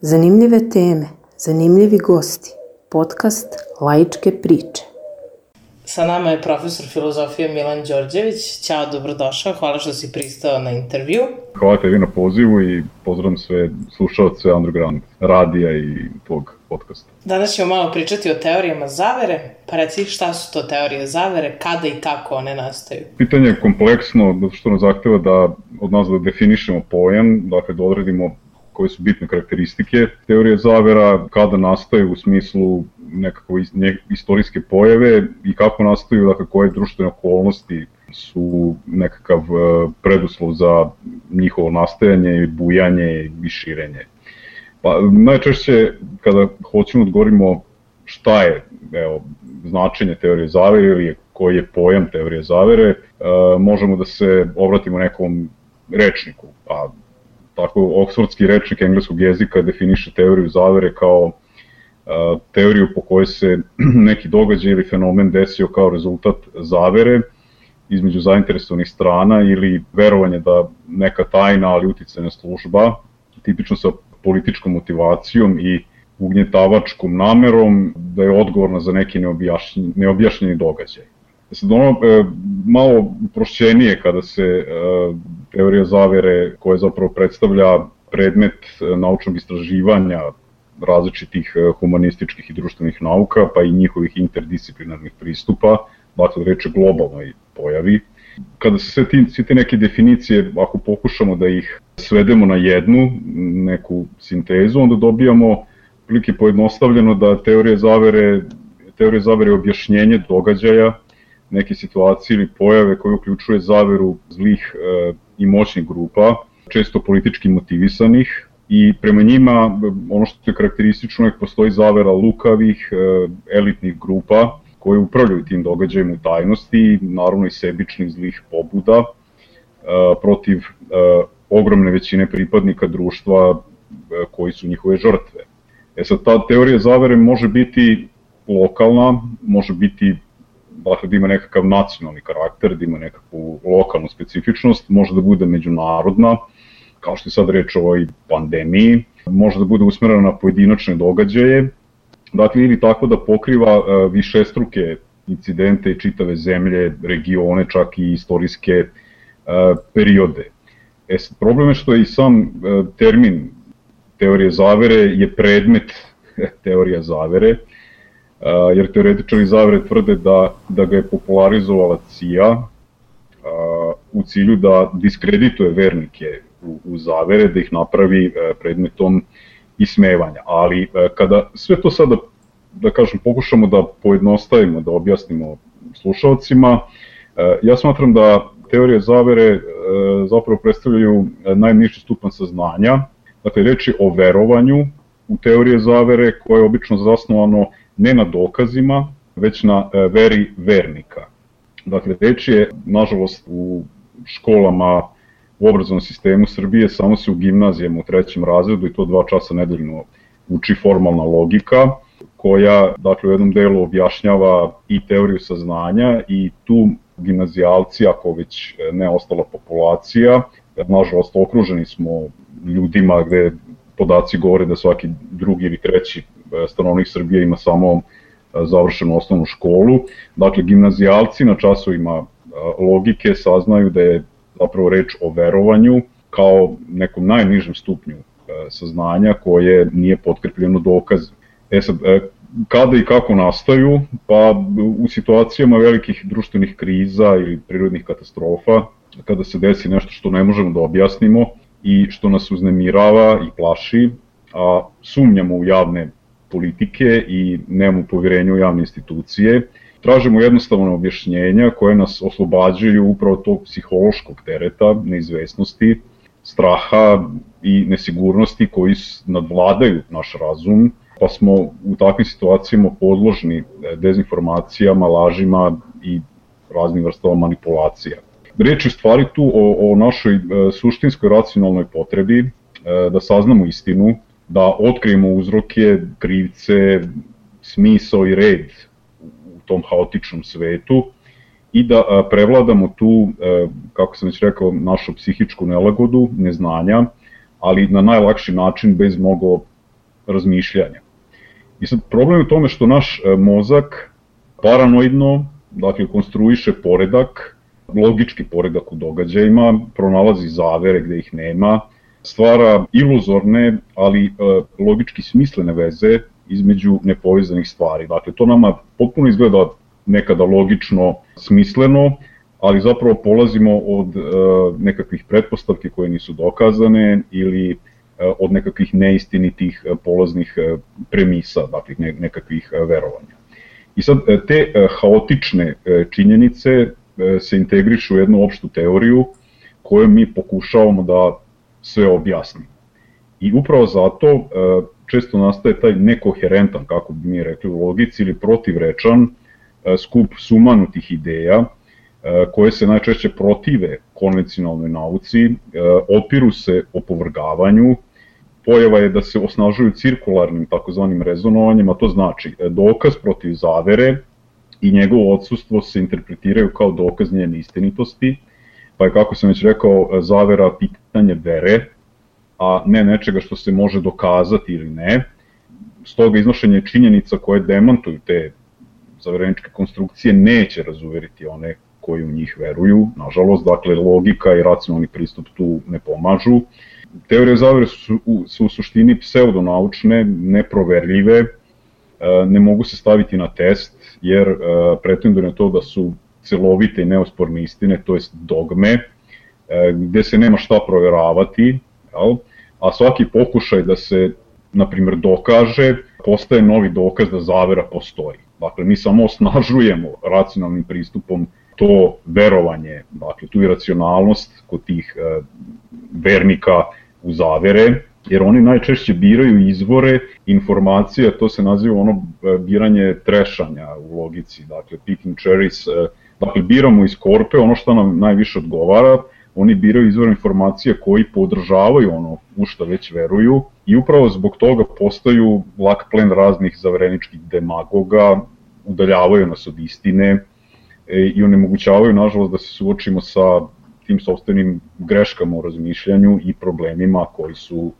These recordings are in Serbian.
Zanimljive teme, zanimljivi gosti, podcast Laičke priče. Sa nama je profesor filozofije Milan Đorđević. Ćao, dobrodošao, hvala što si pristao na intervju. Hvala tebi na pozivu i pozdravim sve slušalce Underground radija i tvog podcasta. Danas ćemo malo pričati o teorijama zavere, pa reci šta su to teorije zavere, kada i kako one nastaju? Pitanje je kompleksno, zato što nas zahteva da od nas da definišemo pojam, dakle da odredimo koje su bitne karakteristike teorije zavera, kada nastaju u smislu nekakve istorijske pojave i kako nastaju, dakle koje društvene okolnosti su nekakav e, preduslov za njihovo nastajanje bujanje i širenje. Pa najčešće kada hoćemo da govorimo šta je evo, značenje teorije zavere ili koji je pojam teorije zavere, e, možemo da se obratimo nekom rečniku, a tako oksfordski rečnik engleskog jezika definiše teoriju zavere kao a, teoriju po kojoj se neki događaj ili fenomen desio kao rezultat zavere između zainteresovanih strana ili verovanje da neka tajna ali uticajna služba, tipično sa političkom motivacijom i ugnjetavačkom namerom, da je odgovorna za neki neobjašnjeni, neobjašnjeni događaj. Sad ono e, malo prošćenije kada se e, teorija zavere koja zapravo predstavlja predmet e, naučnog istraživanja različitih e, humanističkih i društvenih nauka, pa i njihovih interdisciplinarnih pristupa, dakle reče globalnoj pojavi. Kada se sve, ti, te neke definicije, ako pokušamo da ih svedemo na jednu, neku sintezu, onda dobijamo prilike pojednostavljeno da teorija zavere, teorija zavere je objašnjenje događaja neke situacije ili pojave koje uključuje zaveru zlih e, i moćnih grupa, često politički motivisanih i prema njima ono što je karakteristično je postoji zavera lukavih, e, elitnih grupa koje upravljaju tim događajima u tajnosti, naravno i sebičnih zlih pobuda e, protiv e, ogromne većine pripadnika društva e, koji su njihove žrtve. E sad, ta teorija zavere može biti lokalna, može biti dakle da ima nekakav nacionalni karakter, da ima nekakvu lokalnu specifičnost, može da bude međunarodna, kao što je sad reč o ovoj pandemiji, može da bude usmerena na pojedinačne događaje, dakle ili tako da pokriva e, više struke incidente i čitave zemlje, regione, čak i istorijske e, periode. E, problem je što je i sam e, termin teorije zavere je predmet teorija zavere, jer teoretičari zavere tvrde da, da ga je popularizovala CIA u cilju da diskredituje vernike u, u zavere, da ih napravi e, predmetom ismevanja. Ali kada sve to sada, da kažem, pokušamo da pojednostavimo, da objasnimo slušalcima, ja smatram da teorije zavere zapravo predstavljaju najniži stupan saznanja, dakle reči o verovanju u teorije zavere koje je obično zasnovano ne na dokazima, već na veri vernika. Dakle, reč je, nažalost, u školama u obrazovnom sistemu Srbije samo se u gimnazijama u trećem razredu i to dva časa nedeljno uči formalna logika koja dakle u jednom delu objašnjava i teoriju saznanja i tu gimnazijalci, ako već ne ostala populacija, nažalost okruženi smo ljudima gde podaci govore da svaki drugi ili treći e, stanovnik Srbije ima samo e, završenu osnovnu školu. Dakle, gimnazijalci na časovima e, logike saznaju da je zapravo reč o verovanju kao nekom najnižem stupnju e, saznanja koje nije potkrepljeno dokaz. E sad, e, kada i kako nastaju? Pa u situacijama velikih društvenih kriza ili prirodnih katastrofa, kada se desi nešto što ne možemo da objasnimo i što nas uznemirava i plaši, a sumnjamo u javne politike i nemamo poverenja u javne institucije, tražimo jednostavno objašnjenja koje nas oslobađaju upravo tog psihološkog tereta, neizvesnosti, straha i nesigurnosti koji nadvladaju naš razum, pa smo u takvim situacijama podložni e, dezinformacijama, lažima i raznim vrstama manipulacija. Reč je stvari tu o, o našoj e, suštinskoj racionalnoj potrebi e, da saznamo istinu, da otkrijemo uzroke, krivce, smisao i red tom haotičnom svetu i da prevladamo tu, kako sam već rekao, našu psihičku nelagodu, neznanja, ali na najlakši način bez mnogo razmišljanja. I sad problem je u tome što naš mozak paranoidno, dakle, konstruiše poredak, logički poredak u događajima, pronalazi zavere gde ih nema, stvara iluzorne, ali e, logički smislene veze između nepovezanih stvari. Dakle, to nama potpuno izgleda nekada logično, smisleno, ali zapravo polazimo od e, nekakvih pretpostavki koje nisu dokazane ili e, od nekakvih neistinitih e, polaznih e, premisa, dakle ne, nekakvih e, verovanja. I sad e, te e, haotične e, činjenice e, se integrišu u jednu opštu teoriju koju mi pokušavamo da sve objasnimo. I upravo zato e, često nastaje taj nekoherentan, kako bi mi rekli u logici, ili protivrečan e, skup sumanutih ideja, e, koje se najčešće protive konvencionalnoj nauci, opiru se opovrgavanju, pojava je da se osnažuju cirkularnim takozvanim rezonovanjem, a to znači dokaz protiv zavere i njegovo odsustvo se interpretiraju kao dokaz njene istinitosti, pa je, kako sam već rekao, zavera pitanje vere, a ne nečega što se može dokazati ili ne. Stoga iznošenje činjenica koje demantuju te zavereničke konstrukcije neće razuveriti one koji u njih veruju. Nažalost, dakle, logika i racionalni pristup tu ne pomažu. Teorije zavere su, su u suštini pseudonaučne, neproverljive, e, ne mogu se staviti na test, jer e, pretenduju na to da su celovite i neosporne istine, to jest dogme, e, gde se nema šta proveravati, jel? a svaki pokušaj da se, na primjer, dokaže, postaje novi dokaz da zavera postoji. Dakle, mi samo osnažujemo racionalnim pristupom to verovanje, dakle, tu iracionalnost kod tih e, vernika u zavere, jer oni najčešće biraju izvore informacija, to se naziva ono e, biranje trešanja u logici, dakle picking cherries, e, dakle biramo iz korpe ono što nam najviše odgovara, oni biraju izvor informacija koji podržavaju ono u što već veruju i upravo zbog toga postaju lak plen raznih zavreničkih demagoga, udaljavaju nas od istine e, i onemogućavaju nažalost da se suočimo sa tim sobstvenim greškama u razmišljanju i problemima koji su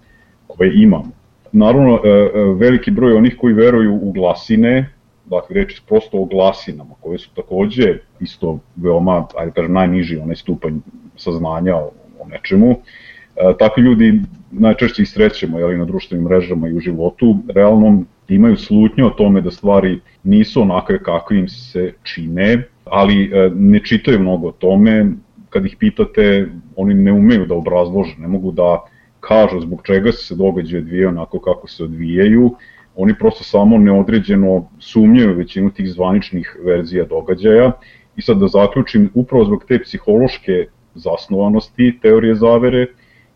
koje imamo. Naravno, e, e, veliki broj onih koji veruju u glasine, dakle reči prosto o glasinama, koje su takođe isto veoma, ajde kažem, najniži onaj stupanj saznanja o, o nečemu. E, takvi ljudi najčešće ih srećemo jeli, na društvenim mrežama i u životu, realno imaju slutnju o tome da stvari nisu onakve kakve im se čine, ali e, ne čitaju mnogo o tome, kad ih pitate, oni ne umeju da obrazlože, ne mogu da kažu zbog čega se događaje odvijaju onako kako se odvijaju, oni prosto samo neodređeno sumnjaju većinu tih zvaničnih verzija događaja i sad da zaključim, upravo zbog te psihološke zasnovanosti teorije zavere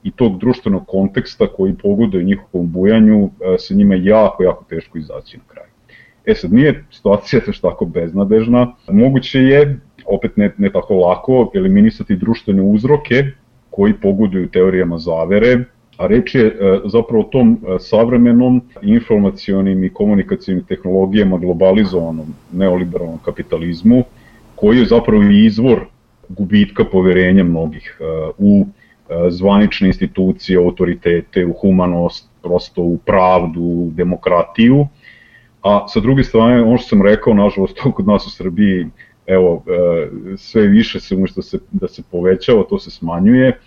i tog društvenog konteksta koji pogoduje njihovom bujanju, se njima jako, jako teško izaći na kraj. E sad, nije situacija još tako beznadežna. Moguće je, opet ne, ne tako lako, eliminisati društvene uzroke koji pogoduju teorijama zavere, a reč je e, zapravo o tom e, savremenom informacijonim i komunikacijnim tehnologijama globalizovanom neoliberalnom kapitalizmu, koji je zapravo izvor gubitka poverenja mnogih e, u zvanične institucije, autoritete, u humanost, prosto u pravdu, u demokratiju, a sa druge strane, ono što sam rekao, nažalost, to kod nas u Srbiji, evo, sve više se umesto da da se povećava, to se smanjuje,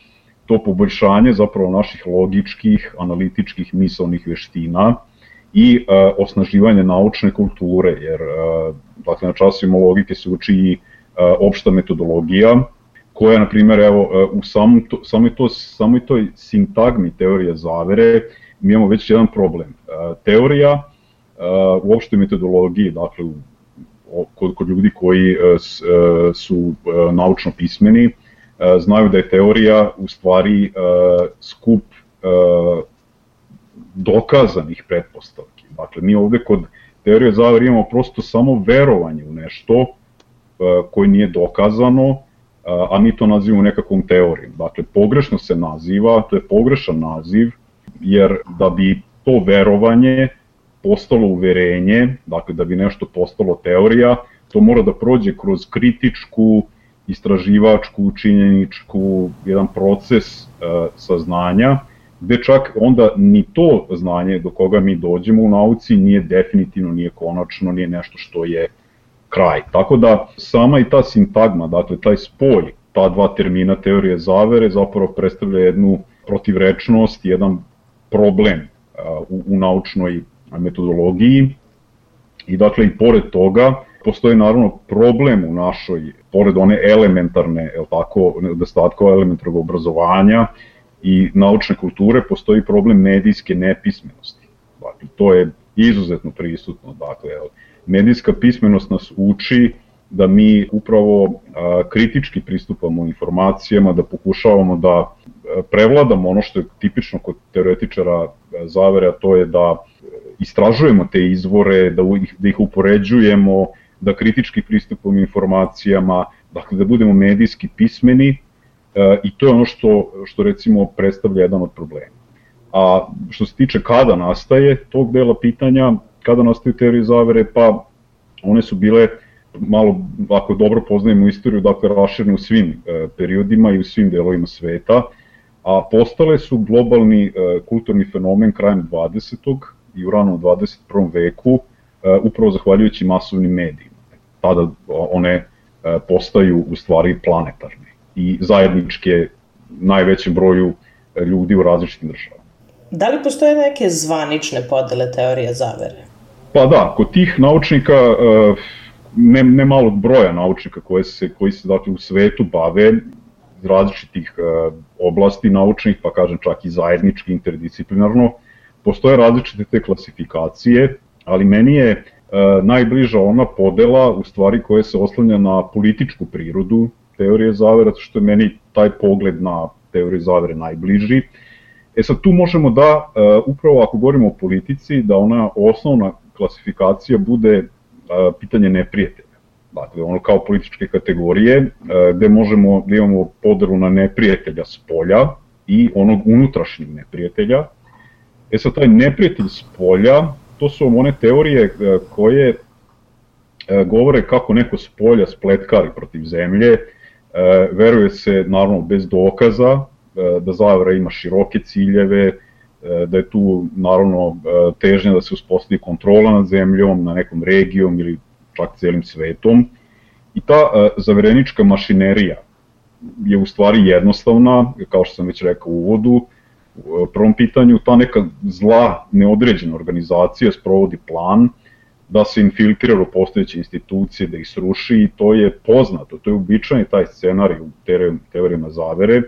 to poboljšanje zapravo naših logičkih, analitičkih, misalnih veština i e, osnaživanje naučne kulture, jer e, dakle, na časima logike se uči i e, opšta metodologija, koja, na primjer, evo, e, u samom to, samoj, to, samoj toj sintagmi teorije zavere mi imamo već jedan problem. E, teorija e, u opštoj metodologiji, dakle, kod, kod ljudi koji su naučno pismeni, znaju da je teorija u stvari e, skup e, dokazanih pretpostavki. Dakle, mi ovde kod teorije zavere imamo prosto samo verovanje u nešto koje nije dokazano, a mi to nazivamo nekakvom teorijom. Dakle, pogrešno se naziva, to je pogrešan naziv, jer da bi to verovanje postalo uverenje, dakle da bi nešto postalo teorija, to mora da prođe kroz kritičku, istraživačku, činjeničku, jedan proces e, saznanja gde čak onda ni to znanje do koga mi dođemo u nauci nije definitivno, nije konačno, nije nešto što je kraj. Tako da sama i ta sintagma, dakle taj spoj ta dva termina teorije zavere zapravo predstavlja jednu protivrečnost, jedan problem u, u naučnoj metodologiji i dakle i pored toga postoji naravno problem u našoj, pored one elementarne, je tako, nedostatkova elementarnog obrazovanja i naučne kulture, postoji problem medijske nepismenosti. Dakle, to je izuzetno prisutno. Dakle, medijska pismenost nas uči da mi upravo kritički pristupamo informacijama, da pokušavamo da prevladamo ono što je tipično kod teoretičara zavere, a to je da istražujemo te izvore, da ih, da ih upoređujemo, da kritički pristupamo informacijama, dakle da budemo medijski pismeni e, i to je ono što, što recimo predstavlja jedan od problema. A što se tiče kada nastaje tog dela pitanja, kada nastaju teorije zavere, pa one su bile malo, ako dobro poznajemo istoriju, dakle raširne u svim e, periodima i u svim delovima sveta, a postale su globalni e, kulturni fenomen krajem 20. i u ranom 21. veku, e, upravo zahvaljujući masovnim medijima. Tada one e, postaju u stvari planetarne i zajedničke najvećem broju e, ljudi u različitim državama. Da li postoje neke zvanične podele teorije zavere? Pa da, kod tih naučnika, e, ne, ne malog broja naučnika koji se, koji se dakle, u svetu bave iz različitih oblasti naučnih, pa kažem čak i zajednički, interdisciplinarno, postoje različite te klasifikacije, ali meni je najbliža ona podela u stvari koja se oslanja na političku prirodu teorije zavere, zato što je meni taj pogled na teoriju zavere najbliži. E sad tu možemo da, upravo ako govorimo o politici, da ona osnovna klasifikacija bude pitanje neprijatelja. Dakle, ono kao političke kategorije, gde možemo da imamo podelu na neprijatelja s polja i onog unutrašnjeg neprijatelja. E sad, taj neprijatelj s polja, to su one teorije koje govore kako neko s polja spletkari protiv zemlje, veruje se, naravno, bez dokaza, da zavera ima široke ciljeve, da je tu naravno težnja da se uspostavi kontrola nad zemljom, na nekom regijom ili čak celim svetom. I ta zaverenička mašinerija je u stvari jednostavna, kao što sam već rekao u uvodu, u prvom pitanju ta neka zla neodređena organizacija sprovodi plan da se infiltrira u postojeće institucije, da ih sruši i to je poznato, to je uobičajeni taj scenarij u teorijama zavere,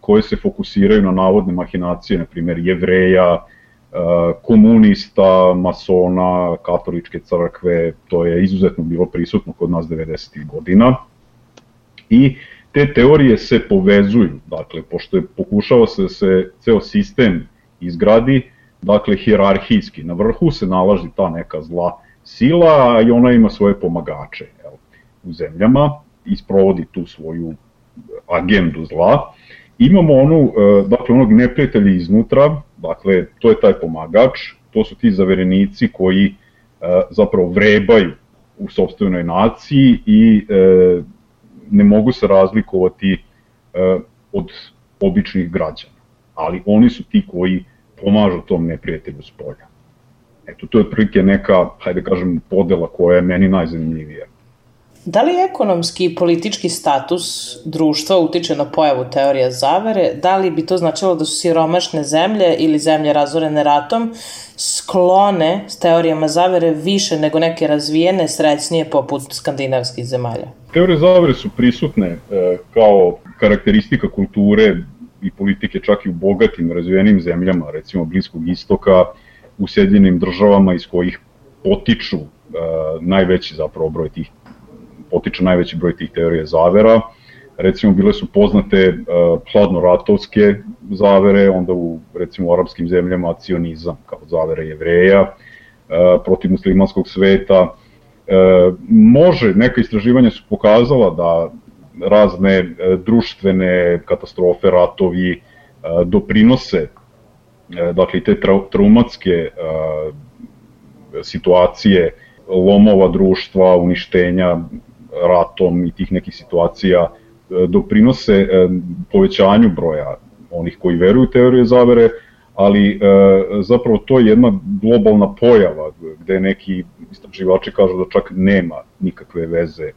koje se fokusiraju na navodne mahinacije, na primjer jevreja, komunista, masona, katoličke crkve, to je izuzetno bilo prisutno kod nas 90. godina. I te teorije se povezuju, dakle, pošto je pokušava se da se ceo sistem izgradi, dakle, hierarhijski. Na vrhu se nalazi ta neka zla sila, i ona ima svoje pomagače jel, u zemljama i sprovodi tu svoju agendu zla. Imamo onu, e, dakle, onog neprijatelja iznutra, dakle, to je taj pomagač, to su ti zaverenici koji e, zapravo vrebaju u sobstvenoj naciji i e, ne mogu se razlikovati od običnih građana. Ali oni su ti koji pomažu tom neprijatelju s polja. Eto, to je prilike neka, hajde da kažem, podela koja je meni najzanimljivija. Da li ekonomski i politički status društva utiče na pojavu teorije zavere? Da li bi to značilo da su siromašne zemlje ili zemlje razorene ratom sklone s teorijama zavere više nego neke razvijene, srećnije poput skandinavskih zemalja? Teorije zavere su prisutne e, kao karakteristika kulture i politike čak i u bogatim razvijenim zemljama, recimo Bliskog istoka, u Sjedinjenim državama iz kojih potiču e, najveći zapravo broj tih potiče najveći broj tih teorija zavera. Recimo bile su poznate uh, hladnoratovske zavere, onda u recimo u arapskim zemljama cionizam kao zavere jevreja uh, protiv muslimanskog sveta. Uh, može, neka istraživanja su pokazala da razne uh, društvene katastrofe, ratovi uh, doprinose dakle te tra traumatske uh, situacije lomova društva, uništenja ratom i tih nekih situacija e, doprinose e, povećanju broja onih koji veruju teorije zavere, ali e, zapravo to je jedna globalna pojava gde neki istraživači kažu da čak nema nikakve veze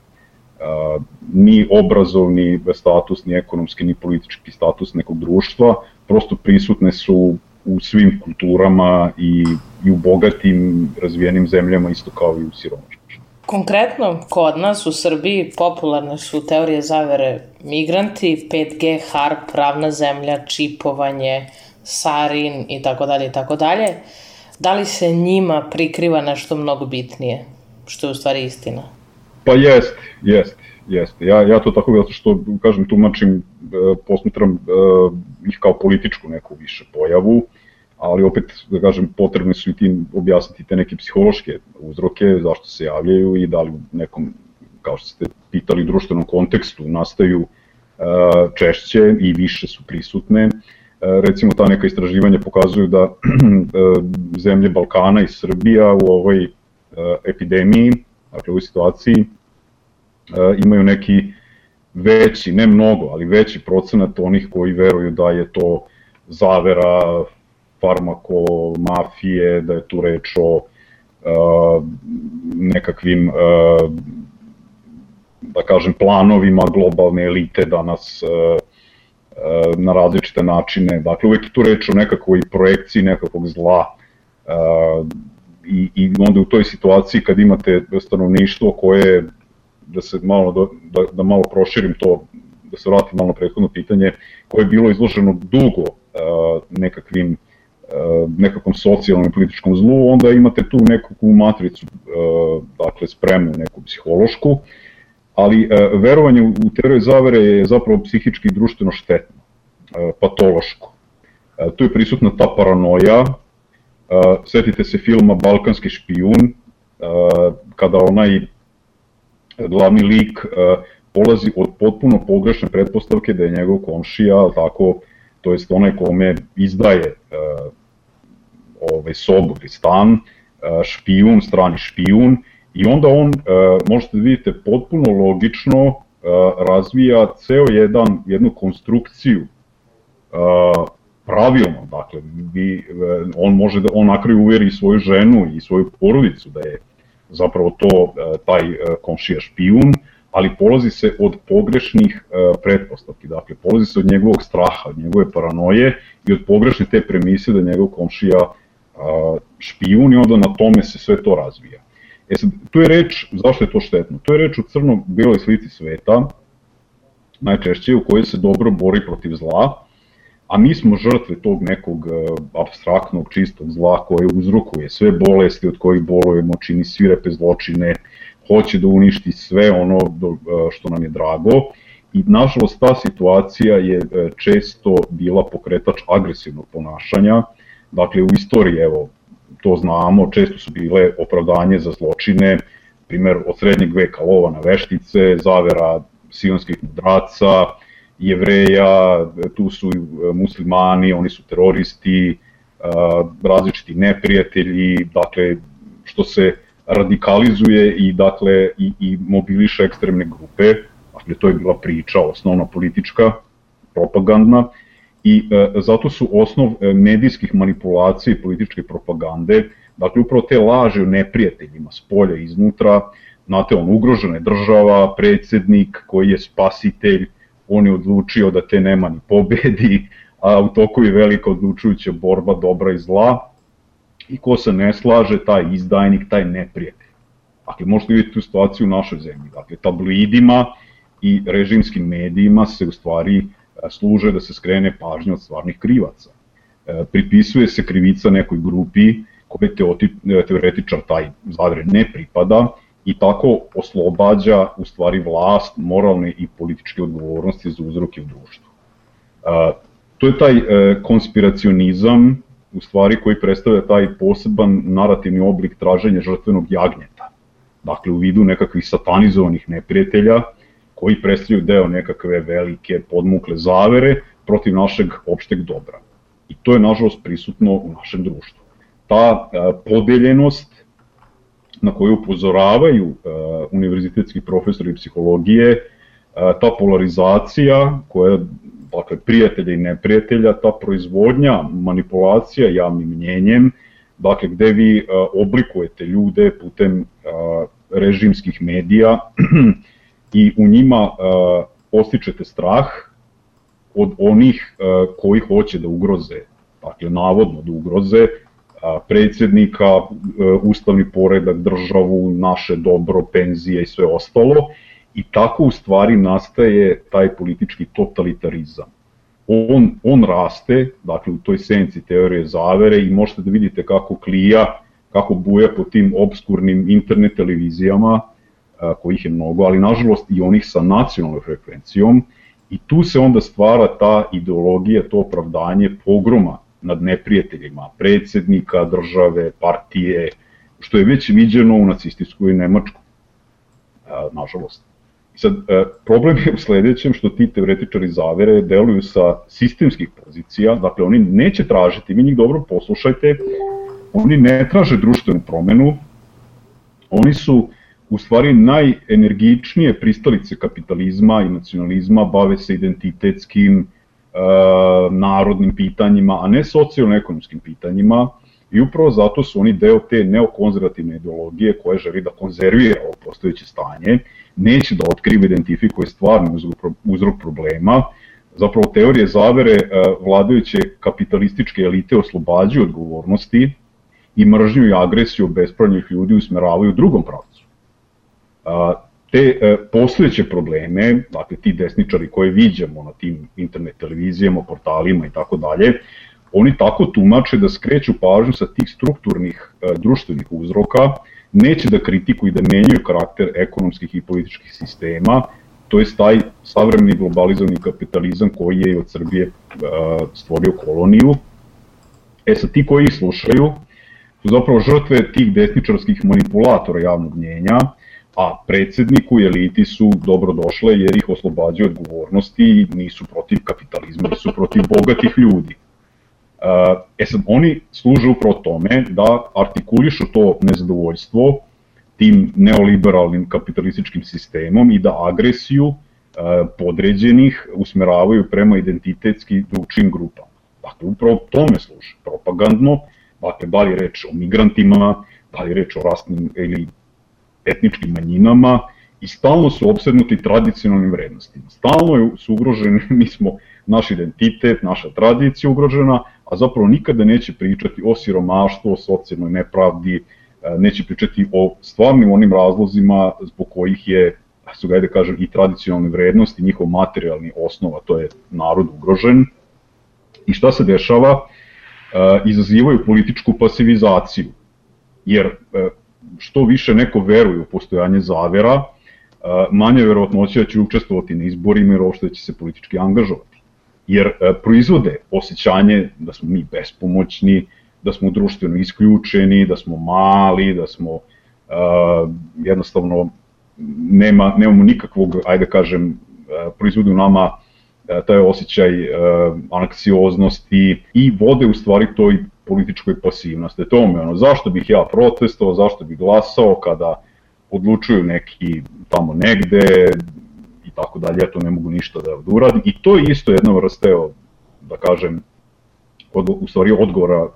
ni obrazovni status, ni ekonomski, ni politički status nekog društva, prosto prisutne su u svim kulturama i, i u bogatim razvijenim zemljama isto kao i u siromašnim. Konkretno, kod nas u Srbiji popularne su teorije zavere migranti, 5G, HARP, pravna zemlja, čipovanje, sarin i tako dalje i tako dalje. Da li se njima prikriva nešto mnogo bitnije, što je u stvari istina? Pa jeste, jeste, jeste. Ja, ja to tako zato što, kažem, tumačim, e, posmetram e, ih kao političku neku više pojavu, ali opet, da kažem, potrebno su i tim objasniti te neke psihološke uzroke, zašto se javljaju i da li u nekom, kao što ste pitali, društvenom kontekstu nastaju e, češće i više su prisutne. Recimo, ta neka istraživanja pokazuju da zemlje Balkana i Srbija u ovoj epidemiji, dakle u ovoj situaciji, imaju neki veći, ne mnogo, ali veći procenat onih koji veruju da je to zavera, farmako, mafije, da je tu reč o nekakvim, da kažem, planovima globalne elite da nas na različite načine, dakle uvek je tu reč o nekakvoj projekciji nekakvog zla i, i onda u toj situaciji kad imate stanovništvo koje, da se malo, da, da malo proširim to, da se vratim malo na prethodno pitanje, koje je bilo izloženo dugo nekakvim nekakvom socijalnom i političkom zlu, onda imate tu nekakvu matricu, uh, dakle spremnu, neku psihološku, ali uh, verovanje u teoriju zavere je zapravo psihički i društveno štetno, patološko. Tu je prisutna ta paranoja, setite se filma Balkanski špijun, kada onaj glavni lik polazi od potpuno pogrešne pretpostavke da je njegov komšija, tako, to jest onaj kome izdaje ovaj, sobu ili stan, e, špijun, strani špijun, i onda on, e, možete da vidite, potpuno logično e, razvija ceo jedan, jednu konstrukciju pravilno, dakle, vi, on može da, on nakraju uveri svoju ženu i svoju porodicu da je zapravo to taj komšija špijun, ali polazi se od pogrešnih pretpostavki, dakle, polazi se od njegovog straha, od njegove paranoje i od pogrešne te premise da njegov komšija špijun i onda na tome se sve to razvija. E sad, tu je reč, zašto je to štetno? To je reč o crno-beloj slici sveta, najčešće u kojoj se dobro bori protiv zla, a mi smo žrtve tog nekog e, abstraktnog, čistog zla koje uzrokuje sve bolesti od kojih bolujemo, čini svirepe zločine, hoće da uništi sve ono e, što nam je drago i nažalost ta situacija je e, često bila pokretač agresivnog ponašanja, Dakle, u istoriji, evo, to znamo, često su bile opravdanje za zločine, primer od srednjeg veka lova na veštice, zavera sionskih mudraca, jevreja, tu su muslimani, oni su teroristi, različiti neprijatelji, dakle, što se radikalizuje i dakle i, i mobiliše ekstremne grupe, dakle to je bila priča osnovna politička, propagandna, i e, zato su osnov e, medijskih manipulacija i političke propagande, dakle upravo te laže o neprijateljima s polja iznutra, znate, on ugrožena je država, predsednik koji je spasitelj, on je odlučio da te nema ni pobedi, a u toku je velika odlučujuća borba dobra i zla, i ko se ne slaže, taj izdajnik, taj neprijatelj. Dakle, možete vidjeti tu situaciju u našoj zemlji. Dakle, tabloidima i režimskim medijima se u stvari služe da se skrene pažnja od stvarnih krivaca. E, pripisuje se krivica nekoj grupi koje e, teoretičar taj zavere ne pripada i tako oslobađa u stvari vlast moralne i političke odgovornosti za uzroke u društvu. E, to je taj konspiracionizam u stvari koji predstavlja taj poseban narativni oblik traženja žrtvenog jagnjeta. Dakle, u vidu nekakvih satanizovanih neprijatelja koji predstavljaju deo nekakve velike podmukle zavere protiv našeg opšteg dobra. I to je nažalost prisutno u našem društvu. Ta e, podeljenost na koju upozoravaju e, univerzitetski profesori psihologije, e, ta polarizacija koja dakle, prijatelja i neprijatelja, ta proizvodnja, manipulacija javnim mnjenjem, dakle, gde vi oblikujete ljude putem režimskih medija i u njima uh, postičete strah od onih uh, koji hoće da ugroze, dakle, navodno da ugroze predsednika, uh, ustavni poredak, državu, naše dobro, penzije i sve ostalo i tako u stvari nastaje taj politički totalitarizam. On, on raste, dakle u toj senci teorije zavere i možete da vidite kako klija, kako buja po tim obskurnim internet televizijama, kojih je mnogo, ali nažalost i onih sa nacionalnom frekvencijom, i tu se onda stvara ta ideologija, to opravdanje pogroma nad neprijateljima, predsednika, države, partije, što je već viđeno u nacističkoj Nemačkoj, nažalost. Sad, problem je u sledećem što ti teoretičari zavere deluju sa sistemskih pozicija, dakle oni neće tražiti, vi njih dobro poslušajte, oni ne traže društvenu promenu, oni su u stvari najenergičnije pristalice kapitalizma i nacionalizma, bave se identitetskim, e, narodnim pitanjima, a ne socijalno-ekonomskim pitanjima, i upravo zato su oni deo te neokonzervativne ideologije koja želi da konzervira ovo postojeće stanje, neće da otkrive, identifikuje stvarni uzrok problema, zapravo teorije zavere e, vladajuće kapitalističke elite oslobađaju odgovornosti i mržnju i agresiju bespravnih ljudi usmeravaju u drugom pravcu. Te e, posledeće probleme, dakle ti desničari koje viđamo na tim internet televizijama, portalima i tako dalje, oni tako tumače da skreću pažnju sa tih strukturnih e, društvenih uzroka, neće da kritikuju i da menjaju karakter ekonomskih i političkih sistema, to je taj savremeni globalizovani kapitalizam koji je od Srbije e, stvorio koloniju. E sad ti koji ih slušaju su zapravo žrtve tih desničarskih manipulatora javnog mnjenja, a predsedniku i eliti su dobrodošle jer ih oslobađaju odgovornosti i nisu protiv kapitalizma, su protiv bogatih ljudi. E sad, oni služe upravo tome da artikulišu to nezadovoljstvo tim neoliberalnim kapitalističkim sistemom i da agresiju podređenih usmeravaju prema identitetski drugčim grupama. Dakle, upravo tome služe, propagandno, dakle, da li reč o migrantima, da li reč o rasnim ili etničkim manjinama i stalno su obsednuti tradicionalnim vrednostima. Stalno su ugroženi, mi smo, naš identitet, naša tradicija ugrožena, a zapravo nikada neće pričati o siromaštvu, o socijalnoj nepravdi, e, neće pričati o stvarnim onim razlozima zbog kojih je, su ga da kažem, i tradicionalne vrednosti, njihov materijalni osnova, to je narod ugrožen. I šta se dešava? E, izazivaju političku pasivizaciju, jer e, što više neko veruje u postojanje zavera, manje verovatnoća da će učestvovati na izborima jer uopšte da će se politički angažovati. Jer e, proizvode osjećanje da smo mi bespomoćni, da smo društveno isključeni, da smo mali, da smo uh, jednostavno nema, nemamo nikakvog, ajde da kažem, proizvode u nama taj osjećaj uh, anksioznosti i vode u stvari toj političkoj pasivnosti. To me ono, zašto bih ja protestovao, zašto bih glasao kada odlučuju neki tamo negde, i tako dalje, ja to ne mogu ništa da, uradim. I to je isto jedna vrsta, evo, da kažem, od, u stvari odgovora e,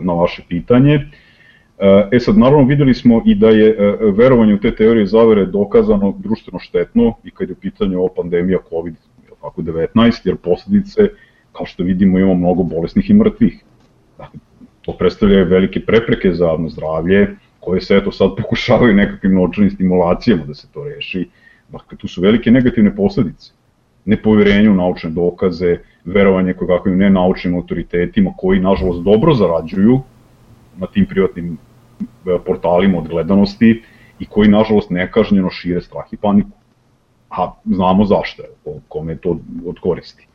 na vaše pitanje. E, e sad, naravno, videli smo i da je e, verovanje u te teorije zavere dokazano društveno štetno i kad je u pitanju ova pandemija COVID-19, jer posledice, kao što vidimo, imamo mnogo bolesnih i mrtvih. To predstavlja velike prepreke za javno zdravlje, koje se eto sad pokušavaju nekakvim novčanim stimulacijama da se to reši, Dakle, tu su velike negativne posledice. Nepoverenje u naučne dokaze, verovanje kod kakvim nenaučnim autoritetima koji, nažalost, dobro zarađuju na tim privatnim e, portalima od gledanosti i koji, nažalost, nekažnjeno šire strah i paniku. A znamo zašto, kome je to od koristi.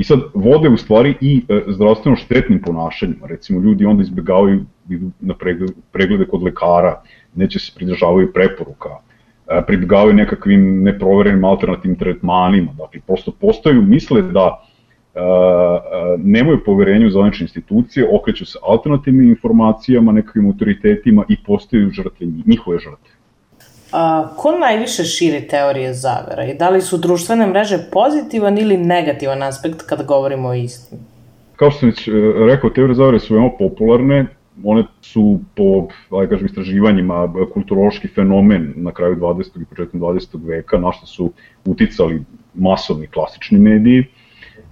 I sad vode u stvari i e, zdravstveno štetnim ponašanjima. Recimo, ljudi onda izbjegavaju na preglede kod lekara, neće se pridržavaju preporuka, E, pribgavaju nekakvim neproverenim alternativnim tretmanima. Dakle, prosto postaju, misle da e, e, nemaju poverenju u zvanične institucije, okreću se alternativnim informacijama, nekakvim autoritetima i postaju žrtve, njihove žrtve. A, ko najviše širi teorije zavera i da li su društvene mreže pozitivan ili negativan aspekt kada govorimo o istini? Kao što sam već e, rekao, teorije zavere su veoma popularne, one su po, aj kažem, istraživanjima kulturološki fenomen na kraju 20. i početkom 20. veka, na što su uticali masovni klasični mediji,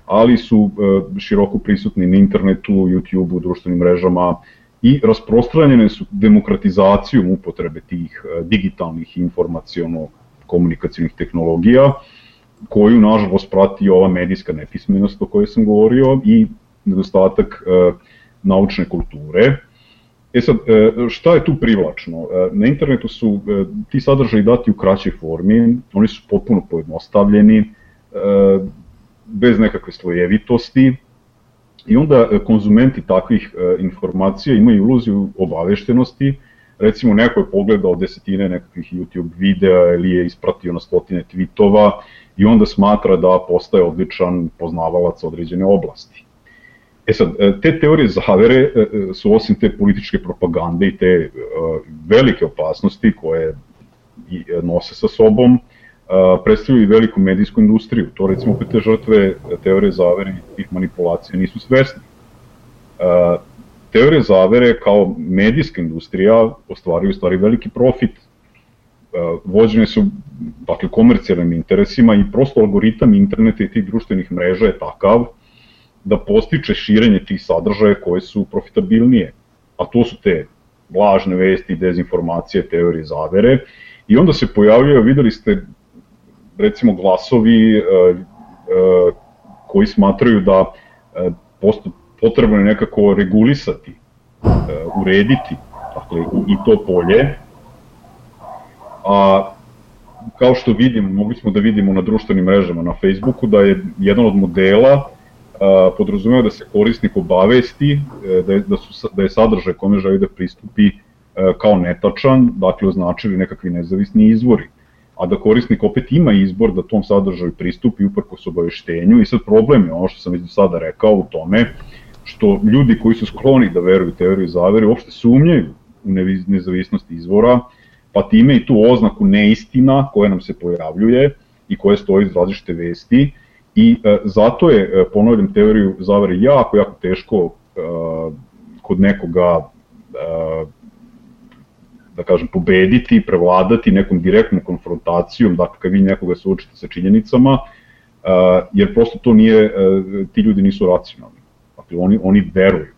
ali su e, široko prisutni na internetu, YouTube-u, društvenim mrežama i rasprostranjene su demokratizacijom upotrebe tih e, digitalnih informacijono-komunikacijnih tehnologija, koju nažalost prati ova medijska nepismenost o kojoj sam govorio i nedostatak e, naučne kulture. E sad, šta je tu privlačno? Na internetu su ti sadržaji dati u kraćoj formi, oni su potpuno pojednostavljeni, bez nekakve slojevitosti i onda e, konzumenti takvih e, informacija imaju iluziju obaveštenosti, recimo neko je pogledao desetine nekakvih YouTube videa ili je ispratio na stotine tweetova i onda smatra da postaje odličan poznavalac određene oblasti. E sad, e, te teorije zavere su osim te političke propagande i te velike opasnosti koje nose sa sobom, predstavljaju veliku medijsku industriju. To recimo opet te žrtve teorije zavere i tih manipulacija nisu svesni. Teorije zavere kao medijska industrija ostvaruju stvari veliki profit. Vođene su dakle, komercijalnim interesima i prosto algoritam interneta i tih društvenih mreža je takav da postiče širenje tih sadržaja koje su profitabilnije. A to su te lažne vesti, dezinformacije, teorije zavere. I onda se pojavljaju, videli ste recimo glasovi e, e, koji smatraju da e, potrebno je nekako regulisati, urediti dakle, i to polje. A kao što vidimo, mogli smo da vidimo na društvenim mrežama na Facebooku da je jedan od modela podrazumeva da se korisnik obavesti da je, da, su, da je sadržaj kome želi da pristupi kao netačan, dakle označili nekakvi nezavisni izvori a da korisnik opet ima izbor da tom sadržaju pristupi uprkos obaveštenju. I sad problem je ono što sam već do sada rekao u tome što ljudi koji su skloni da veruju teoriju zavere uopšte sumnjaju u nezavisnost izvora, pa time i tu oznaku neistina koja nam se pojavljuje i koja stoji iz različite vesti. I e, zato je, e, teoriju zavere jako, jako teško e, kod nekoga e, da kažem, pobediti, prevladati nekom direktnom konfrontacijom, dakle kad vi nekoga suočite sa činjenicama, uh, jer prosto to nije, uh, ti ljudi nisu racionalni. Dakle, oni, oni veruju.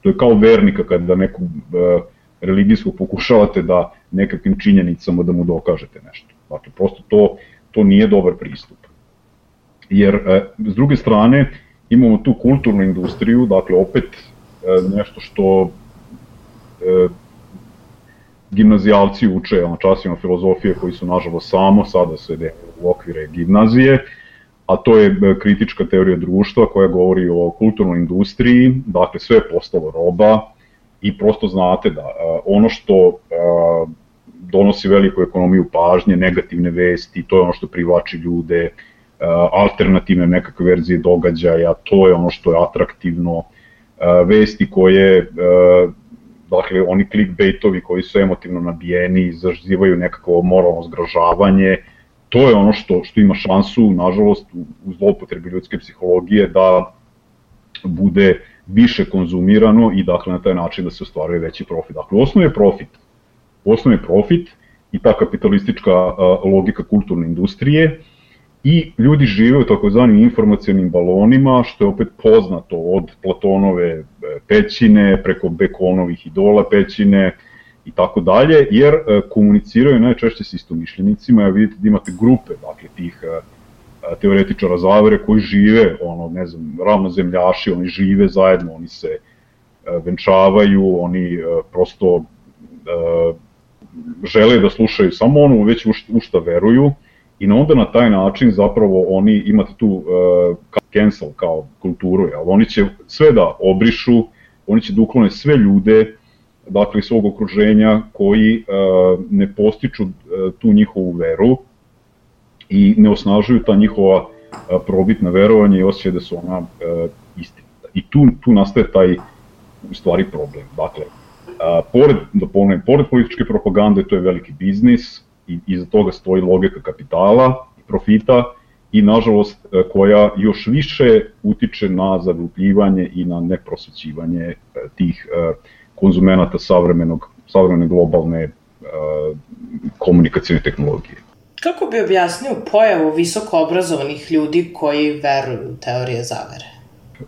To je kao vernika kada nekog uh, religijskog pokušavate da nekakvim činjenicama da mu dokažete nešto. Dakle, prosto to, to nije dobar pristup. Jer, s druge strane, imamo tu kulturnu industriju, dakle, opet nešto što gimnazijalci uče na časima filozofije koji su nažalost samo sada svede u okvire gimnazije, a to je e, kritička teorija društva koja govori o kulturnoj industriji, dakle sve je postalo roba i prosto znate da e, ono što e, donosi veliku ekonomiju pažnje, negativne vesti, to je ono što privlači ljude, alternativne nekakve verzije događaja, to je ono što je atraktivno, vesti koje dakle oni clickbaitovi koji su emotivno nabijeni, zazivaju nekako moralno zgražavanje, to je ono što, što ima šansu, nažalost, u zlopotrebi ljudske psihologije da bude više konzumirano i dakle na taj način da se ostvaruje veći profit. Dakle, osnov je profit. Osnov je profit i ta kapitalistička logika kulturne industrije, i ljudi žive u takozvanim informacijonim balonima, što je opet poznato od Platonove pećine, preko Bekonovih idola pećine i tako dalje, jer e, komuniciraju najčešće s istomišljenicima, ja vidite da imate grupe, dakle, tih e, teoretičara zavere koji žive, ono, ne znam, ravnozemljaši, oni žive zajedno, oni se venčavaju, oni prosto žele da slušaju samo ono već u šta veruju, i onda na taj način zapravo oni imate tu cancel kao kulturu, jel? oni će sve da obrišu, oni će da uklone sve ljude, dakle iz svog okruženja koji uh, ne postiču uh, tu njihovu veru i ne osnažuju ta njihova uh, probitna verovanja i osjećaj da su ona uh, istinita. I tu, tu nastaje taj u stvari problem. Dakle, uh, pored, da ponovim, pored političke propagande, to je veliki biznis, i iza toga stoji logika kapitala i profita i nažalost koja još više utiče na zaglupljivanje i na neprosvećivanje tih konzumenata savremenog, savremene globalne komunikacijne tehnologije. Kako bi objasnio pojavu visoko obrazovanih ljudi koji veruju u teorije zavere?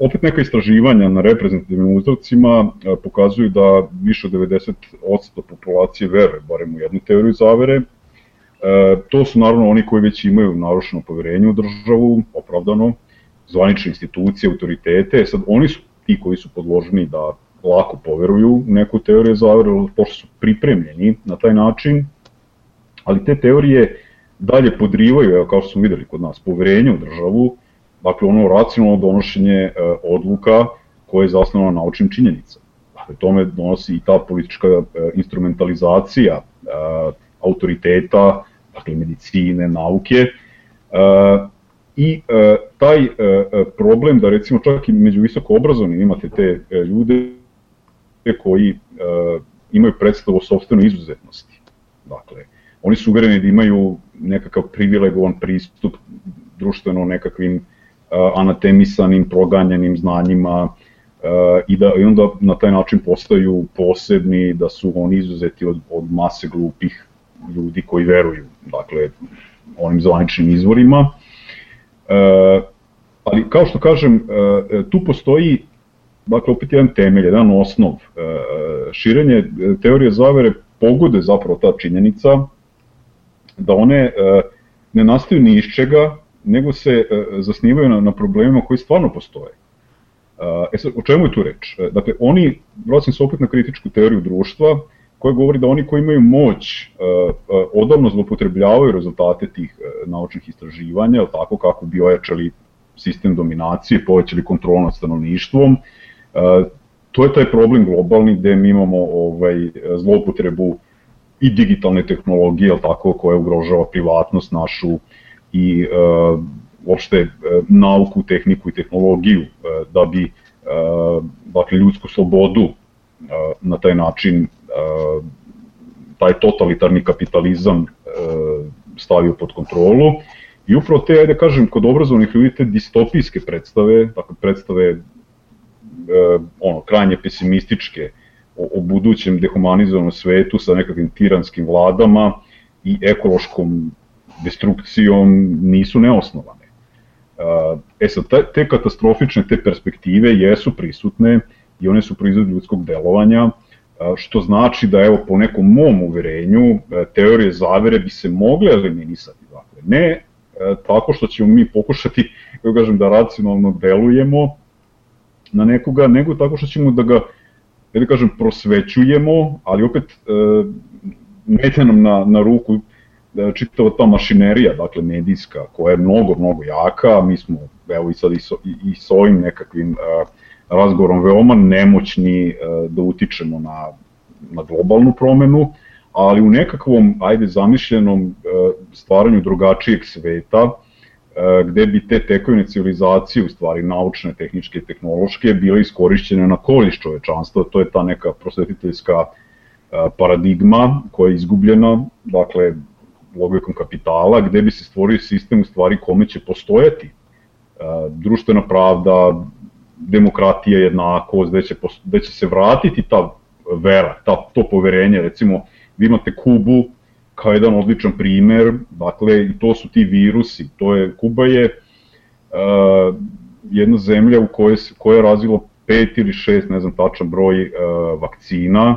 Opet neka istraživanja na reprezentativnim uzorcima pokazuju da više od 90% populacije veruje barem u jednu teoriju zavere. E, to su naravno oni koji već imaju narušeno poverenje u državu, opravdano, zvanične institucije, autoritete. Sad, oni su ti koji su podloženi da lako poveruju neku teoriju zavere, pošto su pripremljeni na taj način, ali te teorije dalje podrivaju, evo kao što smo videli kod nas, poverenje u državu, dakle ono racionalno donošenje e, odluka koje je zasnovano na naučnim činjenicama. Dakle, tome donosi i ta politička e, instrumentalizacija e, autoriteta, dakle medicine, nauke, e, i e, taj e, problem da recimo čak i među visoko obrazovnim imate te e, ljude koji e, imaju predstavu o sobstvenoj izuzetnosti. Dakle, oni su uvereni da imaju nekakav privilegovan pristup društveno nekakvim uh, anatemisanim, proganjanim znanjima uh, i da i onda na taj način postaju posebni, da su oni izuzeti od, od mase glupih ljudi koji veruju, dakle, onim zvaničnim izvorima. Uh, ali kao što kažem, uh, tu postoji dakle, opet jedan temelj, jedan osnov. Širenje teorije zavere pogode zapravo ta činjenica da one e, ne nastaju ni iz čega, nego se e, zasnivaju na, na problemima koji stvarno postoje. E sad, o čemu je tu reč? E, dakle, oni, vraćam se opet na kritičku teoriju društva, koja govori da oni koji imaju moć odavno zlopotrebljavaju rezultate tih naučnih istraživanja, ali tako kako bi ojačali sistem dominacije, povećali kontrolu nad stanovništvom. To je taj problem globalni gde mi imamo ovaj, zlopotrebu i digitalne tehnologije, ali tako, koja ugrožava privatnost našu i e, uopšte e, nauku, tehniku i tehnologiju e, da bi e, dakle, ljudsku slobodu e, na taj način e, taj totalitarni kapitalizam e, stavio pod kontrolu i upravo te, ajde kažem, kod obrazovnih ljudi te distopijske predstave, dakle predstave e, ono, krajnje pesimističke, o, o budućem dehumanizovanom svetu sa nekakvim tiranskim vladama i ekološkom destrukcijom nisu neosnovane. E sad, te katastrofične, te perspektive jesu prisutne i one su proizvod ljudskog delovanja, što znači da evo po nekom mom uverenju e, teorije zavere bi se mogle eliminisati. Dakle, ne e, tako što ćemo mi pokušati, kako kažem, da racionalno delujemo na nekoga, nego tako što ćemo da ga ja da kažem, prosvećujemo, ali opet e, neće nam na, na ruku da čitava ta mašinerija, dakle medijska, koja je mnogo, mnogo jaka, mi smo, evo i sad i, so, i, i s ovim nekakvim uh, razgovorom veoma nemoćni uh, da utičemo na, na globalnu promenu, ali u nekakvom, ajde, zamišljenom uh, stvaranju drugačijeg sveta, E, gde bi te tekovine civilizacije, u stvari naučne, tehničke i tehnološke, bile iskorišćene na korist čovečanstva, to je ta neka prosvetiteljska e, paradigma koja je izgubljena, dakle, logikom kapitala, gde bi se stvorio sistem u stvari kome će postojati e, društvena pravda, demokratija, jednakost, gde će, gde će se vratiti ta vera, ta, to poverenje, recimo, vi imate Kubu, kao jedan odličan primer, dakle, i to su ti virusi, to je, Kuba je uh, jedna zemlja u kojoj, koja je razvila pet ili šest, ne znam tačan broj uh, vakcina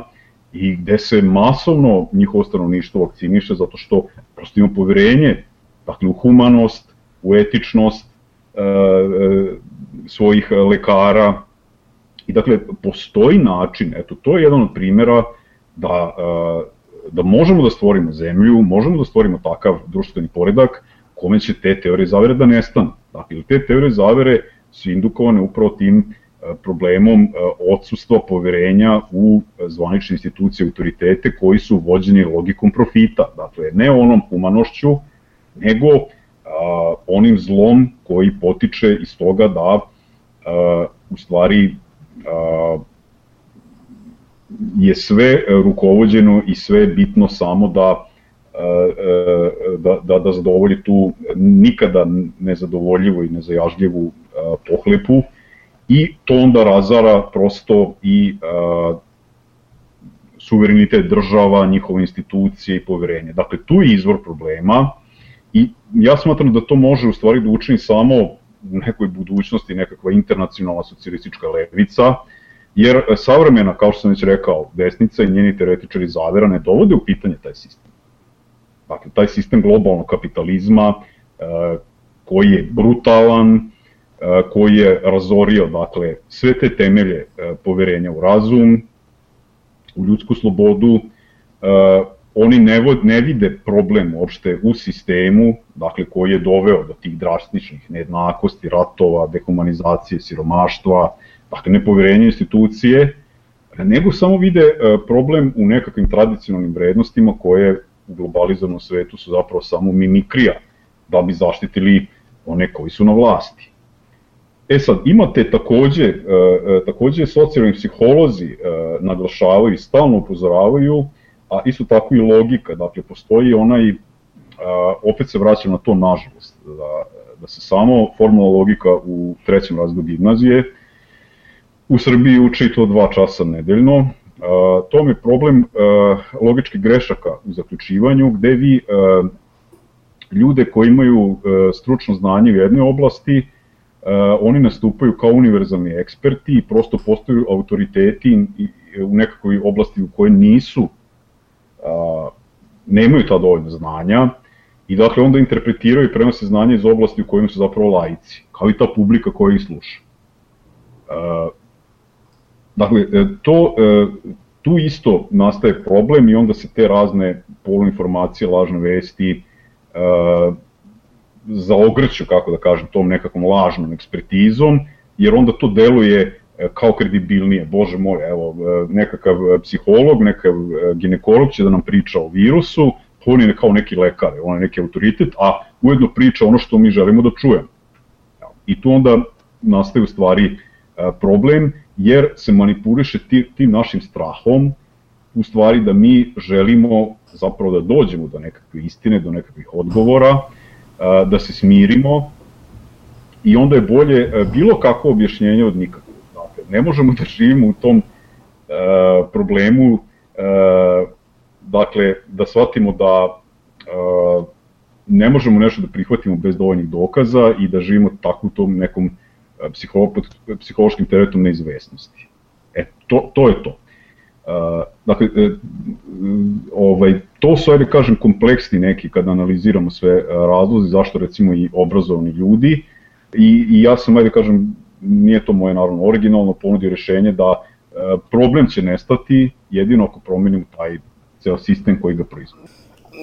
i gde se masovno njihovo stanovništvo vakciniše zato što prosto ima poverenje dakle, u humanost, u etičnost svojih lekara i dakle postoji način, eto to je jedan od primera da uh, da možemo da stvorimo zemlju, možemo da stvorimo takav društveni poredak kome će te teorije zavere da nestanu. Dakle, te teorije zavere su indukovane upravo tim e, problemom e, odsustva poverenja u zvanične institucije autoritete koji su vođeni logikom profita. Dakle, ne onom humanošću, nego a, onim zlom koji potiče iz toga da a, u stvari a, je sve rukovođeno i sve bitno samo da da, da, da zadovolji tu nikada nezadovoljivu i nezajažljivu pohlepu i to onda razara prosto i suverenitet država, njihove institucije i poverenje. Dakle, tu je izvor problema i ja smatram da to može u stvari da učini samo u nekoj budućnosti nekakva internacionalna socijalistička levica, jer savremena, kao što sam već rekao, desnica i njeni teoretičari zavera ne dovode u pitanje taj sistem. Dakle, taj sistem globalnog kapitalizma e, koji je brutalan, e, koji je razorio dakle, sve te temelje e, poverenja u razum, u ljudsku slobodu, oni ne, vod, ne vide problem uopšte u sistemu, dakle koji je doveo do tih drastičnih nejednakosti, ratova, dehumanizacije, siromaštva, dakle nepoverenje institucije, nego samo vide problem u nekakvim tradicionalnim vrednostima koje u globalizovanom svetu su zapravo samo mimikrija da bi zaštitili one koji su na vlasti. E sad, imate takođe, e, e, takođe socijalni psiholozi e, naglašavaju i stalno upozoravaju, a isto tako i logika, dakle postoji onaj, opet se vraćam na to nažalost, da, da se samo formula logika u trećem razredu gimnazije u Srbiji uči to dva časa nedeljno, to mi je problem logičkih grešaka u zaključivanju, gde vi ljude koji imaju stručno znanje u jednoj oblasti, oni nastupaju kao univerzalni eksperti i prosto postaju autoriteti u nekakvoj oblasti u kojoj nisu, nemaju ta dovoljna znanja, i dakle onda interpretiraju i prenose znanje iz oblasti u kojima su zapravo laici, kao i ta publika koja ih sluša. Dakle, e, to, e, tu isto nastaje problem i onda se te razne poluinformacije, lažne vesti e, zaogrću, kako da kažem, tom nekakvom lažnom ekspertizom, jer onda to deluje kao kredibilnije. Bože moj, evo, nekakav psiholog, nekakav ginekolog će da nam priča o virusu, on je kao neki lekar, on je neki autoritet, a ujedno priča ono što mi želimo da čujemo. I tu onda nastaje u stvari problem jer se manipuliše tim našim strahom, u stvari da mi želimo zapravo da dođemo do nekakve istine, do nekakvih odgovora, da se smirimo i onda je bolje bilo kako objašnjenje od nikakvog. Ne možemo da živimo u tom problemu, dakle, da shvatimo da ne možemo nešto da prihvatimo bez dovoljnih dokaza i da živimo tako u tom nekom psiho, pod psihološkim teretom neizvesnosti. E, to, to je to. Uh, dakle, ovaj, to su, ajde kažem, kompleksni neki kad analiziramo sve razlozi, zašto recimo i obrazovani ljudi i, i ja sam, ajde kažem, nije to moje naravno originalno ponudio rešenje da uh, problem će nestati jedino ako promenimo taj ceo sistem koji ga proizvode.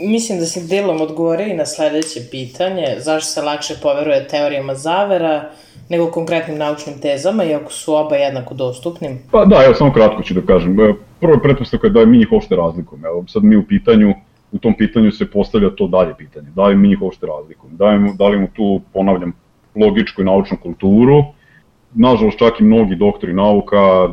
Mislim da si delom i na sledeće pitanje, zašto se lakše poveruje teorijama zavera, nego konkretnim naučnim tezama, iako su oba jednako dostupnim? Pa da, evo samo kratko ću da kažem. E, prvo je pretpostavka da je mi njih uopšte razlikujemo. Evo sad mi u pitanju, u tom pitanju se postavlja to dalje pitanje. Da li mi njih uopšte razlikujemo? Da li, da li mu tu, ponavljam, logičku i naučnu kulturu, nažalost čak i mnogi doktori nauka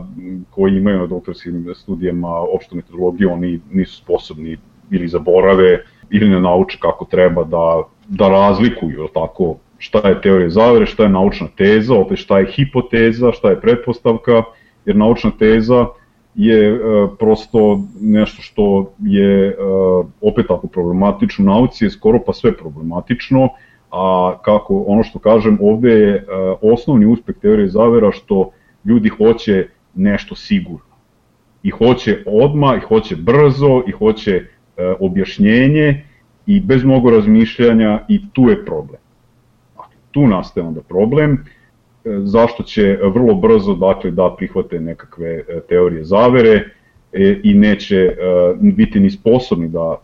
koji imaju na doktorskim studijama opštu metodologiju, oni nisu sposobni ili zaborave ili ne nauče kako treba da, da razlikuju, tako, šta je teorija zavere, šta je naučna teza, opet šta je hipoteza, šta je pretpostavka, jer naučna teza je e, prosto nešto što je e, opet tako problematično, nauci je skoro pa sve problematično, a kako ono što kažem ovde je e, osnovni uspeh teorije zavera što ljudi hoće nešto sigurno. I hoće odma, i hoće brzo, i hoće e, objašnjenje i bez mnogo razmišljanja i tu je problem tu nastaje onda problem, e, zašto će vrlo brzo dakle, da prihvate nekakve teorije zavere i neće biti ni sposobni da,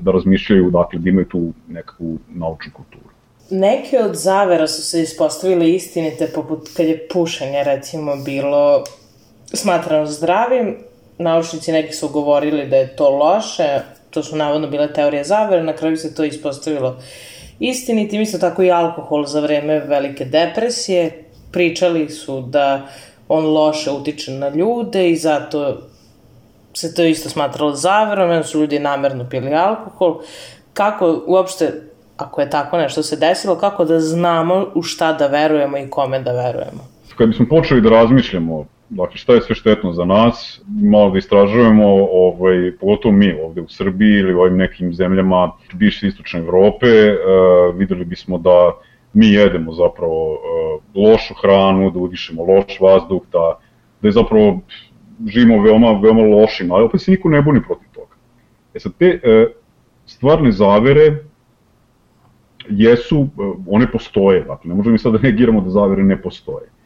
da razmišljaju, dakle, da imaju tu nekakvu naučnu kulturu. Neke od zavera su se ispostavile istinite, poput kad je pušenje, recimo, bilo smatrano zdravim, naučnici neki su govorili da je to loše, to su navodno bile teorije zavere, na kraju se to ispostavilo uh, istiniti, isto tako i alkohol za vreme velike depresije. Pričali su da on loše utiče na ljude i zato se to isto smatralo zaverom, onda su ljudi namerno pili alkohol. Kako uopšte, ako je tako nešto se desilo, kako da znamo u šta da verujemo i kome da verujemo? Kad bismo počeli da razmišljamo dakle šta je sve štetno za nas, malo da istražujemo, ovaj, pogotovo mi ovde u Srbiji ili u ovim nekim zemljama bivše istočne Evrope, uh, videli bismo da mi jedemo zapravo uh, lošu hranu, da udišemo loš vazduh, da, da je zapravo živimo veoma, veoma lošim, ali opet se niko ne buni protiv toga. E sad, te uh, stvarne zavere jesu, uh, one postoje, dakle, ne možemo mi sad da negiramo da zavere ne postoje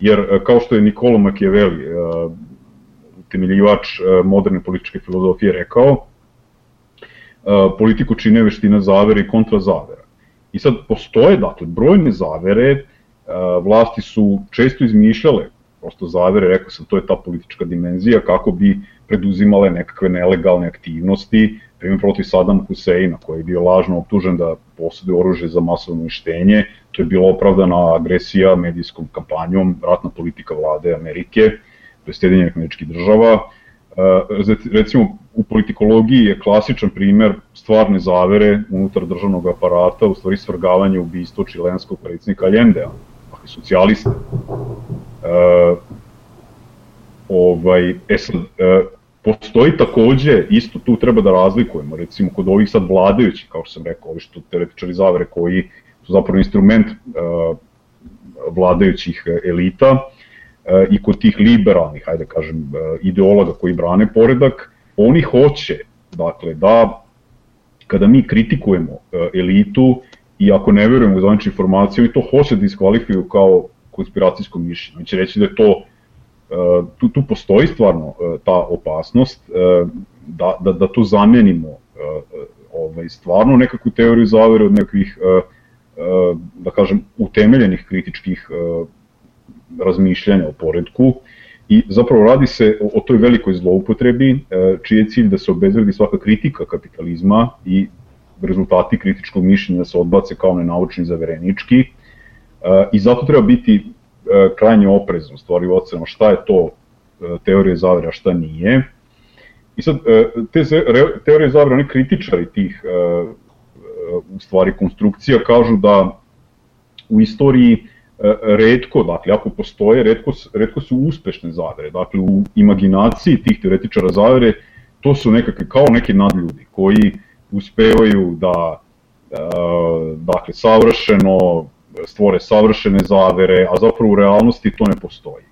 jer e, kao što je Nikolo Machiavelli, e, temeljivač e, moderne političke filozofije rekao, politiku čine veština zavere i kontrazavera. I sad postoje, dakle, brojne zavere, vlasti su često izmišljale prosto zavere, rekao sam, to je ta politička dimenzija, kako bi preduzimale nekakve nelegalne aktivnosti, primjer protiv Sadama Huseina, koji je bio lažno optužen da posede oružje za masovno uništenje, to je bila opravdana agresija medijskom kampanjom, ratna politika vlade Amerike, to je Sjedinjenih američkih država. E, recimo, u politikologiji je klasičan primer stvarne zavere unutar državnog aparata, u stvari svrgavanje ubistva čilenskog predsjednika Allendea, dakle socijalista. E, ovaj, e sad, e, postoji takođe, isto tu treba da razlikujemo, recimo kod ovih sad vladajućih, kao što sam rekao, ovi što teoretičari zavere koji su zapravo instrument uh, vladajućih elita uh, i kod tih liberalnih, hajde kažem, uh, ideologa koji brane poredak, oni hoće, dakle, da kada mi kritikujemo elitu i ako ne verujemo u zvaničnu informaciju, i to hoće da iskvalifikuju kao konspiracijsko mišljenje. Oni će reći da je to tu, tu postoji stvarno ta opasnost da, da, da tu zamenimo ovaj, stvarno nekakvu teoriju zavere od nekakvih da kažem, utemeljenih kritičkih razmišljanja o poredku i zapravo radi se o, o toj velikoj zloupotrebi čiji je cilj da se obezvredi svaka kritika kapitalizma i rezultati kritičkog mišljenja da se odbace kao nenaučni zaverenički i zato treba biti E, krajnje oprezno stvari u ocenama šta je to e, teorije zavere, a šta nije. I sad, e, te teorije zavere, oni kritičari tih u stvari konstrukcija kažu da u istoriji redko, dakle, ako postoje, redko, redko su uspešne zavere. Dakle, u imaginaciji tih teoretičara zavere, to su nekakve, kao neki nadljudi koji uspevaju da, dakle, savršeno stvore savršene zavere, a zapravo u realnosti to ne postoji.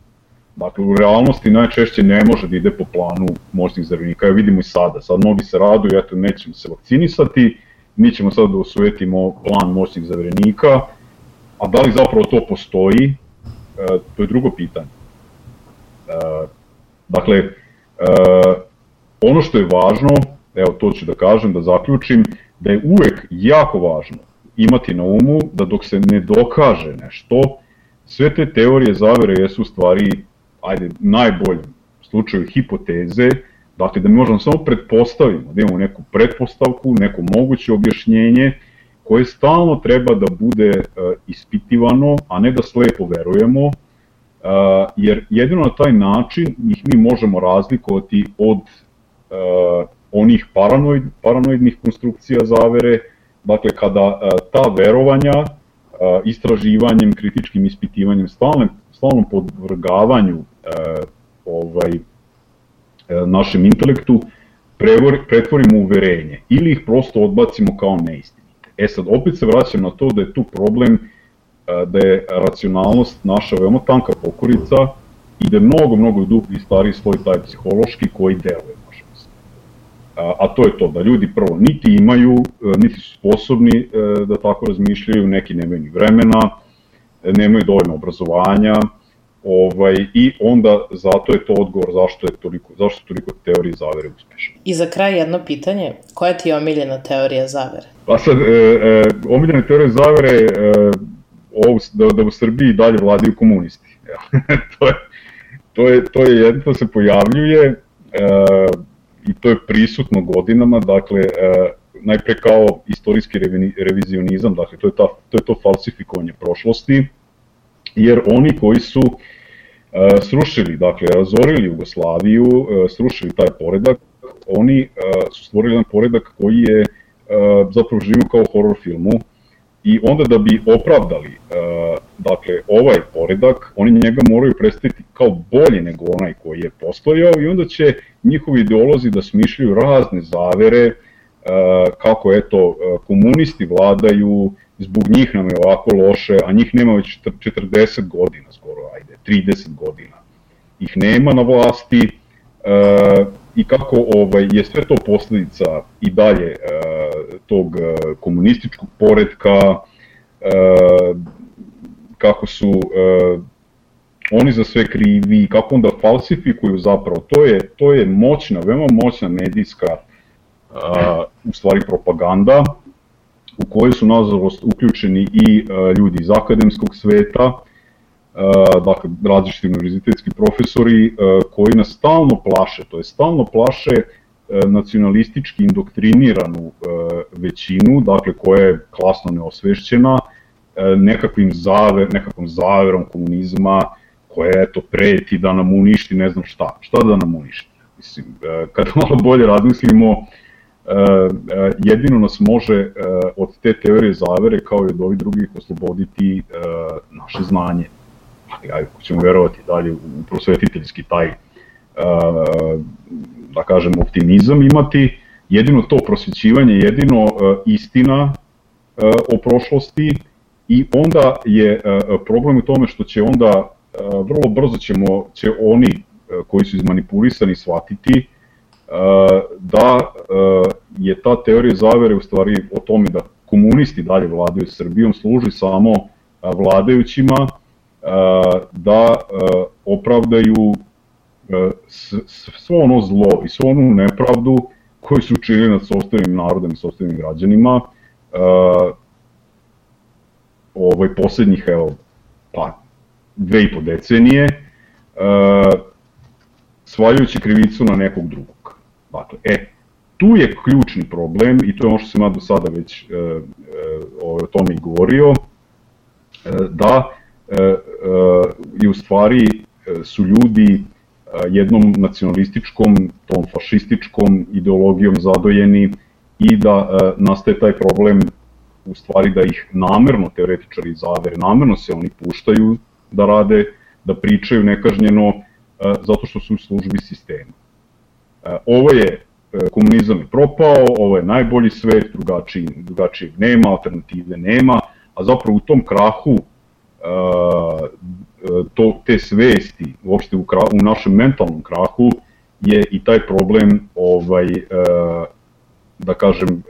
Dakle, u realnosti najčešće ne može da ide po planu moćnih zaverenika. Evo vidimo i sada, sad mnogi se raduju, eto nećemo se vakcinisati, mi ćemo sad da osujetimo plan moćnih zaverenika, a da li zapravo to postoji, e, to je drugo pitanje. E, dakle, e, ono što je važno, evo to ću da kažem, da zaključim, da je uvek jako važno imati na umu da dok se ne dokaže nešto, sve te teorije zavere jesu stvari, ajde, najboljem slučaju hipoteze, dakle da mi možemo samo pretpostavimo, da imamo neku pretpostavku, neko moguće objašnjenje, koje stalno treba da bude uh, ispitivano, a ne da slepo verujemo, uh, jer jedino na taj način ih mi možemo razlikovati od uh, onih paranoid, paranoidnih konstrukcija zavere, Dakle, kada e, ta verovanja e, istraživanjem, kritičkim ispitivanjem, stalnom, stalnom podvrgavanju e, ovaj, našem intelektu pretvorimo u uverenje ili ih prosto odbacimo kao neistinite. E sad, opet se vraćam na to da je tu problem da je racionalnost naša veoma tanka pokorica i da mnogo, mnogo dublji stari svoj taj psihološki koji deluje a to je to da ljudi prvo niti imaju, e, niti su sposobni e, da tako razmišljaju, neki nemaju ni vremena, nemaju dovoljno obrazovanja, ovaj, i onda zato je to odgovor zašto je toliko, zašto su toliko teorije zavere uspešne. I za kraj jedno pitanje, koja ti je omiljena teorija zavere? Pa sad, e, e, omiljena teorija zavere e, ovo, da, da u Srbiji dalje vladaju komunisti. to, je, to, je, to je jedno, se pojavljuje, e, i to je prisutno godinama, dakle, e, najpre kao istorijski revizionizam, dakle, to je, ta, to je to falsifikovanje prošlosti, jer oni koji su srušili, dakle, razorili Jugoslaviju, srušili taj poredak, oni su stvorili jedan poredak koji je zapravo živio kao horror filmu i onda da bi opravdali dakle, ovaj poredak, oni njega moraju predstaviti kao bolje nego onaj koji je postojao i onda će njihovi ideolozi da smišljaju razne zavere, kako eto komunisti vladaju, zbog njih nam je ovako loše, a njih nema već 40 godina skoro, ajde, 30 godina. Ih nema na vlasti i kako ovaj, je sve to posledica i dalje tog komunističkog poredka, kako su oni za sve krivi, kako onda falsifikuju zapravo, to je, to je moćna, veoma moćna medijska u stvari propaganda u kojoj su nažalost uključeni i ljudi iz akademskog sveta, dakle različiti univerzitetski profesori koji nas stalno plaše, to je stalno plaše nacionalistički indoktriniranu većinu, dakle koja je klasno neosvešćena, nekakvim zaver, nekakvom zaverom komunizma koja eto preti da nam uništi ne znam šta, šta da nam uništi. Mislim, kada malo bolje razmislimo, jedino nas može od te teorije zavere kao i od ovih drugih osloboditi naše znanje. Ajde, ćemo verovati dalje u prosvetiteljski taj da kažem optimizam imati, jedino to prosvećivanje, jedino istina o prošlosti i onda je problem u tome što će onda vrlo brzo ćemo, će oni koji su izmanipulisani shvatiti da je ta teorija zavere u stvari o tome da komunisti dalje vladaju Srbijom, služi samo vladajućima da opravdaju svo ono zlo i svu onu nepravdu koju su učinili nad sobstvenim narodom i sobstvenim građanima ovaj poslednjih evo pa dve i po decenije svaljujući krivicu na nekog drugog. Dakle, e, tu je ključni problem i to je ono što sam ja do sada već e, e, o tome i govorio, e, da e, i u stvari e, su ljudi e, jednom nacionalističkom, tom fašističkom ideologijom zadojeni i da e, nastaje taj problem u stvari da ih namerno teoretičari zavere, namerno se oni puštaju da rade, da pričaju nekažnjeno, zato što su u službi sistema. Ovo je komunizam je propao, ovo je najbolji svet, drugačiji, drugačijeg nema, alternative nema, a zapravo u tom krahu to, te svesti, uopšte u, kra, u našem mentalnom krahu, je i taj problem, ovaj, da kažem,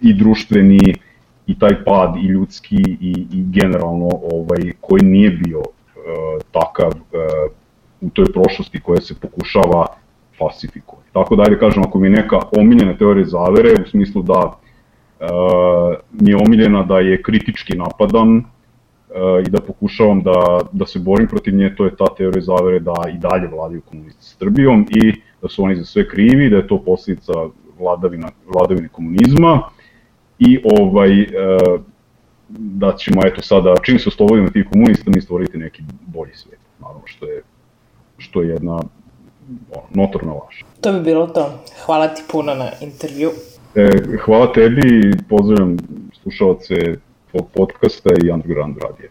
i društveni, i taj pad i ljudski i, i generalno ovaj koji nije bio uh, takav u toj prošlosti koja se pokušava falsifikovati. Tako da ajde kažem, ako mi je neka omiljena teorija zavere, u smislu da uh, mi je omiljena da je kritički napadan i da pokušavam da, da se borim protiv nje, to je ta teorija zavere da i dalje vladaju komunisti Srbijom i da su oni za sve krivi, da je to posljedica vladavina, vladavine komunizma i ovaj, e, da ćemo eto sada, čim se oslobodimo tih komunista, mi stvoriti neki bolji svet, naravno što je, što je jedna ono, notorna laž. To bi bilo to. Hvala ti puno na intervju. E, hvala tebi i pozdravljam slušalce podcasta i Underground radije.